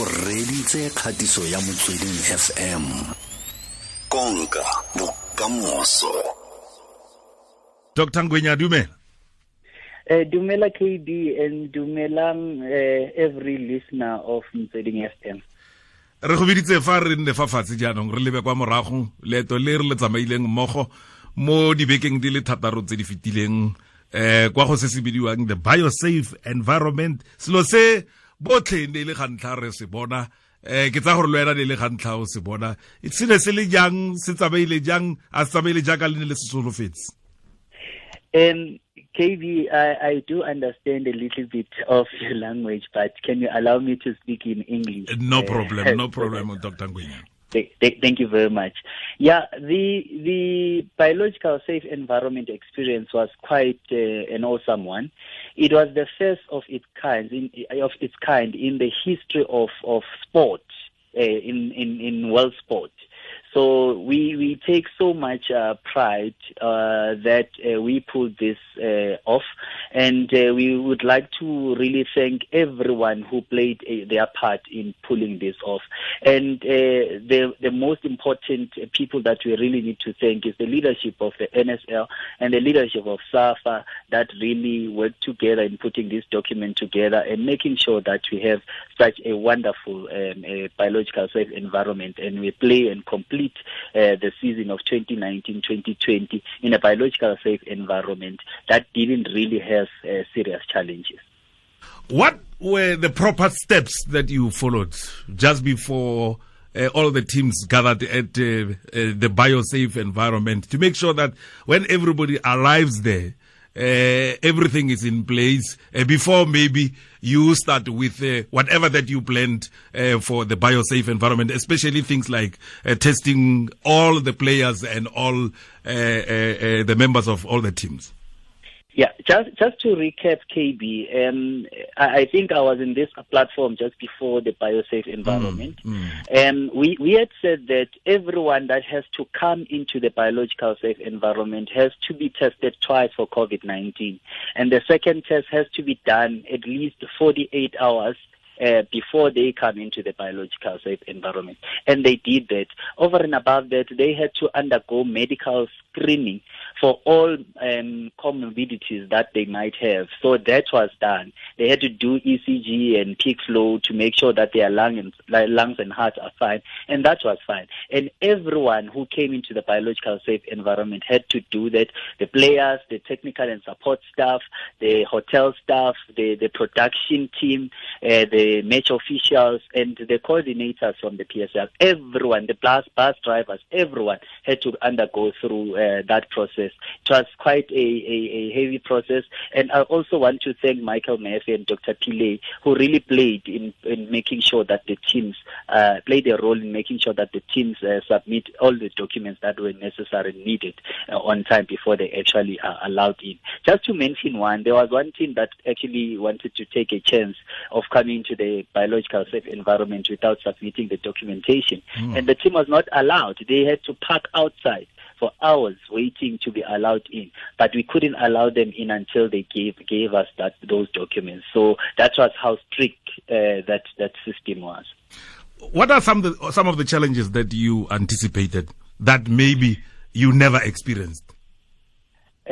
o reditse kgatiso ya motsweding fm konka bokamoso. Dr. Ngwenya dumela. Uh, dumela KD and dumelang uh, every listener of Motsweding FM. re go biditse fa re nne fa fatshe jaanong re lebe kwa morago leeto le re le tsamaileng mmogo mo dibekeng di le thataro tse di fetileng eh kwa go se se bidiwang the biosafe environment. Selo se botlhe ne le ga ntlha re se bona. Eh ke tsa gore wena ne le ga ntlha o se bona. Se ne se le jang se tsamaile jang a se tsamaile jaaka le ne le se solofetse? Um, KB, I, I do understand a little bit of your language, but can you allow me to speak in English? no problem no problem dr ngwenya Th- th- Thank you very much. Yeah, the the biological safe environment experience was quite uh, an awesome one. It was the first of its kind in of its kind in the history of of sport uh, in in in world sport. So we we take so much uh, pride uh, that uh, we pulled this uh, off, and uh, we would like to really thank everyone who played uh, their part in pulling this off. And uh, the the most important people that we really need to thank is the leadership of the NSL and the leadership of SAFA that really worked together in putting this document together and making sure that we have such a wonderful um, uh, biological safe environment and we play and complete uh, the season of 2019-2020 in a biological safe environment that didn't really have uh, serious challenges. What were the proper steps that you followed just before uh, all the teams gathered at uh, uh, the biosafe environment to make sure that when everybody arrives there, uh, everything is in place uh, before maybe you start with whatever that you planned for the biosafe environment, especially things like testing all the players and all the members of all the teams. Yeah, just just to recap, KB, um, I, I think I was in this platform just before the biosafe environment. Um, we we had said that everyone that has to come into the biological safe environment has to be tested twice for COVID nineteen, and the second test has to be done at least forty eight hours uh, before they come into the biological safe environment. And they did that. Over and above that, they had to undergo medical screening for all um, comorbidities that they might have. So that was done. They had to do ECG and peak flow to make sure that their lung and, lungs and heart are fine. And that was fine. And everyone who came into the biological safe environment had to do that. The players, the technical and support staff, the hotel staff, the, the production team, uh, the match officials, and the coordinators from the PSL. Everyone, the bus, bus drivers, everyone had to undergo through uh, that process. It was quite a, a, a heavy process. And I also want to thank Michael Murphy and Dr. Pillay, who really played in, in making sure that the teams uh, played a role in making sure that the teams uh, submit all the documents that were necessary and needed uh, on time before they actually are allowed in. Just to mention one, there was one team that actually wanted to take a chance of coming to the biological safe environment without submitting the documentation. And the team was not allowed. They had to park outside for hours waiting to be allowed in. But we couldn't allow them in until they gave gave us that those documents. So that was how strict uh, that that system was. What are some of the, some of the challenges that you anticipated that maybe you never experienced?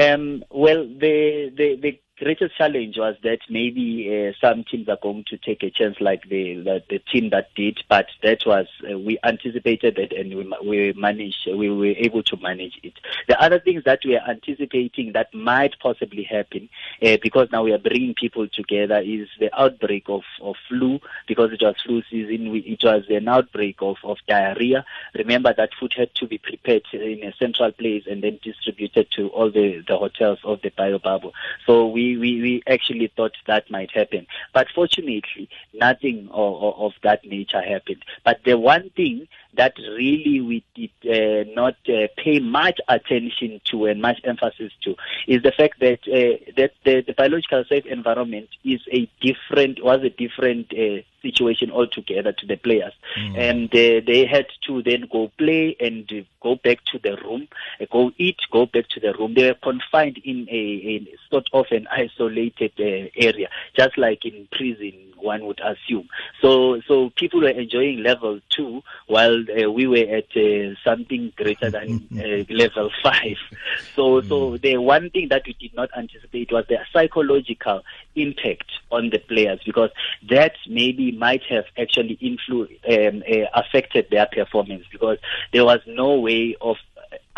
Um, well, the, the the greatest challenge was that maybe uh, some teams are going to take a chance, like the the, the team that did. But that was uh, we anticipated that, and we we managed. We were able to manage it. The other things that we are anticipating that might possibly happen, uh, because now we are bringing people together, is the outbreak of of flu because it was flu season. We, it was an outbreak of of diarrhea. Remember that food had to be prepared in a central place and then distributed to all the the hotels of the bio bubble. So we, we, we actually thought that might happen. But fortunately, nothing of, of, that nature happened. But the one thing that really we did uh, not uh, pay much attention to and much emphasis to is the fact that uh, that the, the biological safe environment is a different was a different uh, situation altogether to the players, and uh, they had to then go play and uh, go back to the room, uh, go eat, go back to the room. They were confined in a, a sort of an isolated uh, area, just like in prison one would assume. So, so people were enjoying level two while uh, we were at uh, something greater than uh, level five. So, so the one thing that we did not anticipate was the psychological impact on the players because that maybe might have actually influ- um, uh, affected their performance because there was no way of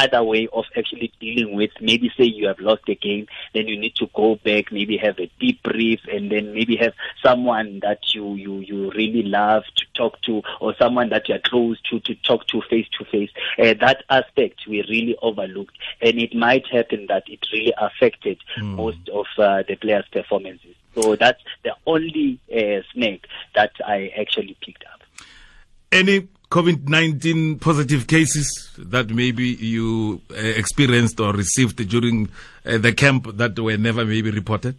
other way of actually dealing with maybe say you have lost a game then you need to go back maybe have a deep brief and then maybe have someone that you you you really love to talk to or someone that you are close to to talk to face to face. Uh, that aspect we really overlooked and it might happen that it really affected mm. most of uh, the players performances. So that's the only uh, snake that i actually picked up. Any COVID 19 positive cases that maybe you uh, experienced or received during uh, the camp that were never maybe reported?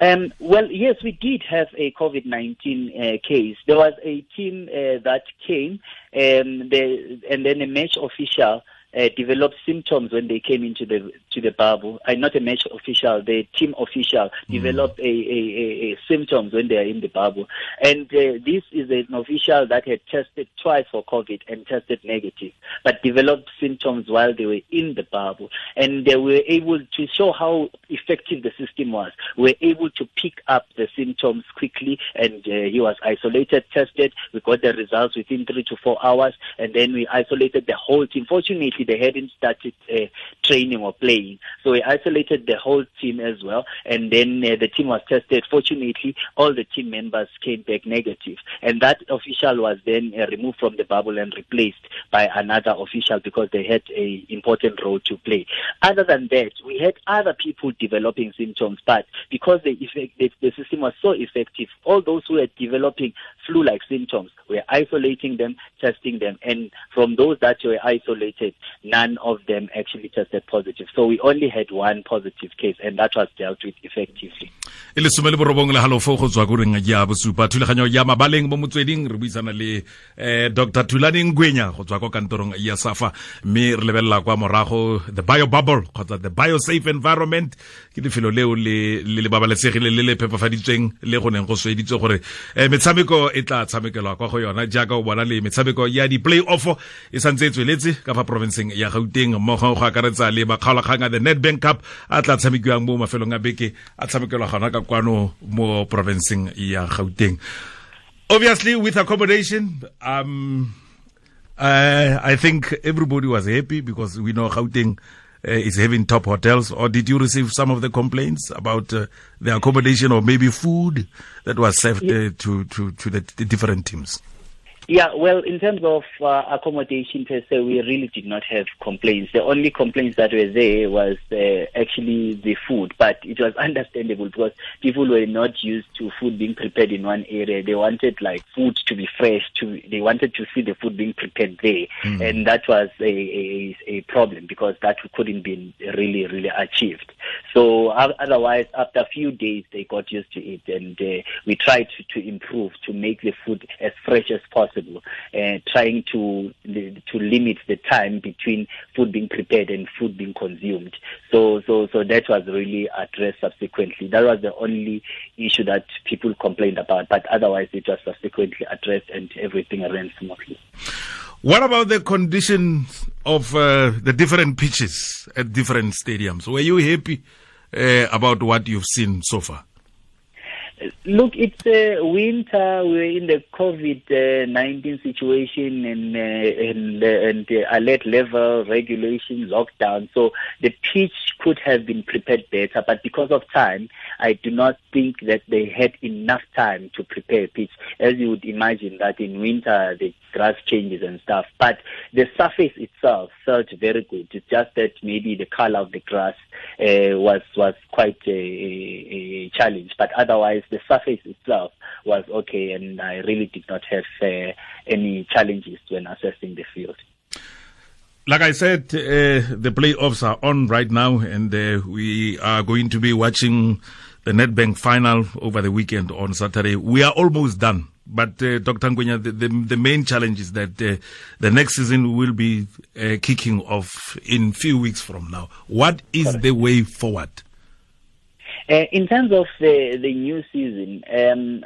Um, well, yes, we did have a COVID 19 uh, case. There was a team that came, um, and then a match official uh, developed symptoms when they came into the to the bubble. Uh, not a match official, the team official mm. developed a, a, a, symptoms when they are in the bubble. And uh, this is an official that had tested twice for COVID and tested negative, but developed symptoms while they were in the bubble. And they were able to show how effective the system was. We were able to pick up the symptoms quickly, and uh, he was isolated, tested. We got the results within three to four hours, and then we isolated the whole team. Fortunately, they hadn't started uh, training or playing. So we isolated the whole team as well, and then uh, the team was tested. Fortunately, all the team members came back negative, and that official was then uh, removed from the bubble and replaced by another official because they had a important role to play. Other than that, we had other people developing symptoms, but because the, effect, the, the system was so effective, all those who were developing flu-like symptoms, we're isolating them, testing them, and from those that were isolated, none of them actually tested positive. So we only had one positive case, and that was dealt with effectively. e le some le borobong le halofo go tswa ko reng ya bosupa thulaganyo ya mabaleng mo motsweding re buisana le um dr thulaneng ngwenya go tswa ko kantorong ya safa mme re lebelela kwa morago the bio bubble kgotsa the bio safe environment ke lefelo leo le le babalesegile le le phepafaditsweng le go neng go sweditswe gore eh, metshameko e tla tshamekelwa kwa go yona jaaka o bona le metshameko ya di-play off e santse e tsweletse ka fa provinceng ya gauteng mmogo go akaretsa le bakgaolakgang a the Nedbank cup a tla tshamekiwang mo mafelong a beke a tshamekelwa gona ka kwano mo provinceng ya gauteng obviously with accommodation um uh, i think everybody was happy because we know gauteng uh, is having top hotels, or did you receive some of the complaints about uh, the accommodation or maybe food that was served uh, to, to, to the different teams? Yeah, well, in terms of uh, accommodation per se, we really did not have complaints. The only complaints that were there was uh, actually the food, but it was understandable because people were not used to food being prepared in one area. They wanted like food to be fresh. To they wanted to see the food being prepared there, mm. and that was a, a, a problem because that couldn't be really really achieved. So uh, otherwise, after a few days, they got used to it, and uh, we tried to, to improve to make the food as fresh as possible possible, uh, trying to to limit the time between food being prepared and food being consumed. So so so that was really addressed subsequently. That was the only issue that people complained about, but otherwise it was subsequently addressed and everything ran smoothly. What about the conditions of uh, the different pitches at different stadiums? Were you happy uh, about what you've seen so far? Look, it's uh, winter. We're in the COVID nineteen situation and uh, and, uh, and uh, alert level regulation lockdown. So the pitch could have been prepared better, but because of time, I do not think that they had enough time to prepare a pitch. As you would imagine, that in winter the grass changes and stuff, but the surface itself felt very good. It's just that maybe the color of the grass uh, was was quite a, a, challenge, but otherwise the surface itself was okay, and I really did not have uh, any challenges when assessing the field. Like I said, uh, the playoffs are on right now, and uh, we are going to be watching the Nedbank final over the weekend on Saturday. We are almost done. But uh, Dr. Ngwenya, the, the, the, main challenge is that uh, the next season will be uh, kicking off in few weeks from now. What is Correct. the way forward? Uh, in terms of the, the new season, um,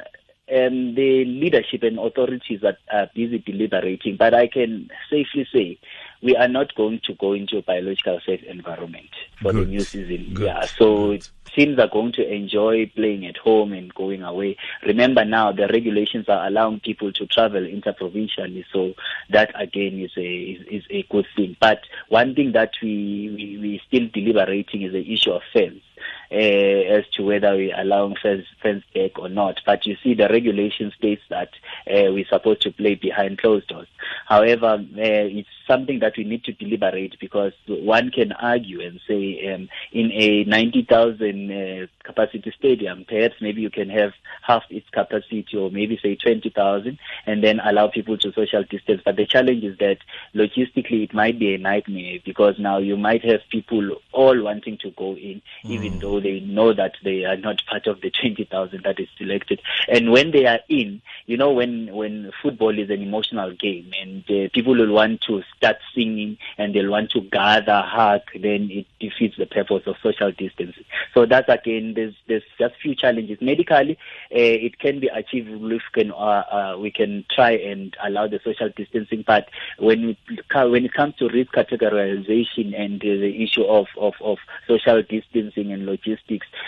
um, the leadership and authorities are, are busy deliberating, but I can safely say we are not going to go into a biological safe environment for Good. the new season. Good. Yeah, so Good. teams are going to enjoy playing at home and going away. Remember now, the regulations are allowing people to travel interprovincially, so that again is a is, is a good thing. But one thing that we we we still deliberating is the issue of fans. Uh, as to whether we allow fans, fans back or not. But you see, the regulation states that uh, we're supposed to play behind closed doors. However, uh, it's something that we need to deliberate because one can argue and say um, in a 90,000 uh, capacity stadium, perhaps maybe you can have half its capacity or maybe say 20,000 and then allow people to social distance. But the challenge is that logistically it might be a nightmare because now you might have people all wanting to go in, even though they know that they are not part of the 20,000 that is selected. And when they are in, you know, when, when football is an emotional game and uh, people will want to start singing and they'll want to gather, hug, then it defeats the purpose of social distancing. So that's again, there's, there's just few challenges. Medically, uh, it can be achieved if we can, uh, uh, we can try and allow the social distancing, but when it, when it comes to risk categorization and the issue of, of, of social distancing and logistics,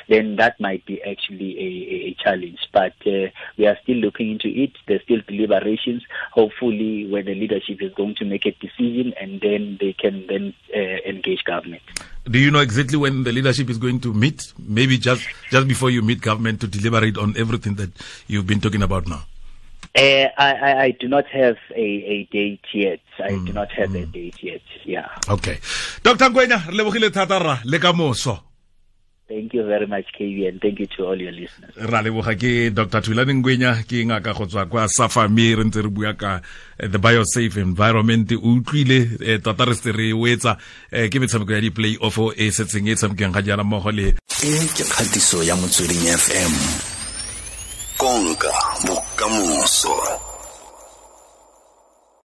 then that might be actually a, a, challenge. But uh, we are still looking into it. There's still deliberations. Hopefully, when the leadership is going to make a decision, and then they can then uh, engage government. Do you know exactly when the leadership is going to meet? Maybe just just before you meet government to deliberate on everything that you've been talking about now. Uh, I, I, I do not have a, a date yet. I do not have a date yet. Yeah. Okay. Dr. Ngwenya, lebogile thata ra le ka moso. Thank you very much, KB, and thank you to all your listeners. ra leboga ke dr. Thulane ngwenya ke ngaka go tswa kwa safami re ntse re bua ka eh, the biosafe environment. O utlwile eh, tota re se re wetsa etsa eh, ke metshameko ya di-play off e setseng e tshamekeng ga jaana mmogo le e ke kgatiso ya motsweding fm konka bokamoso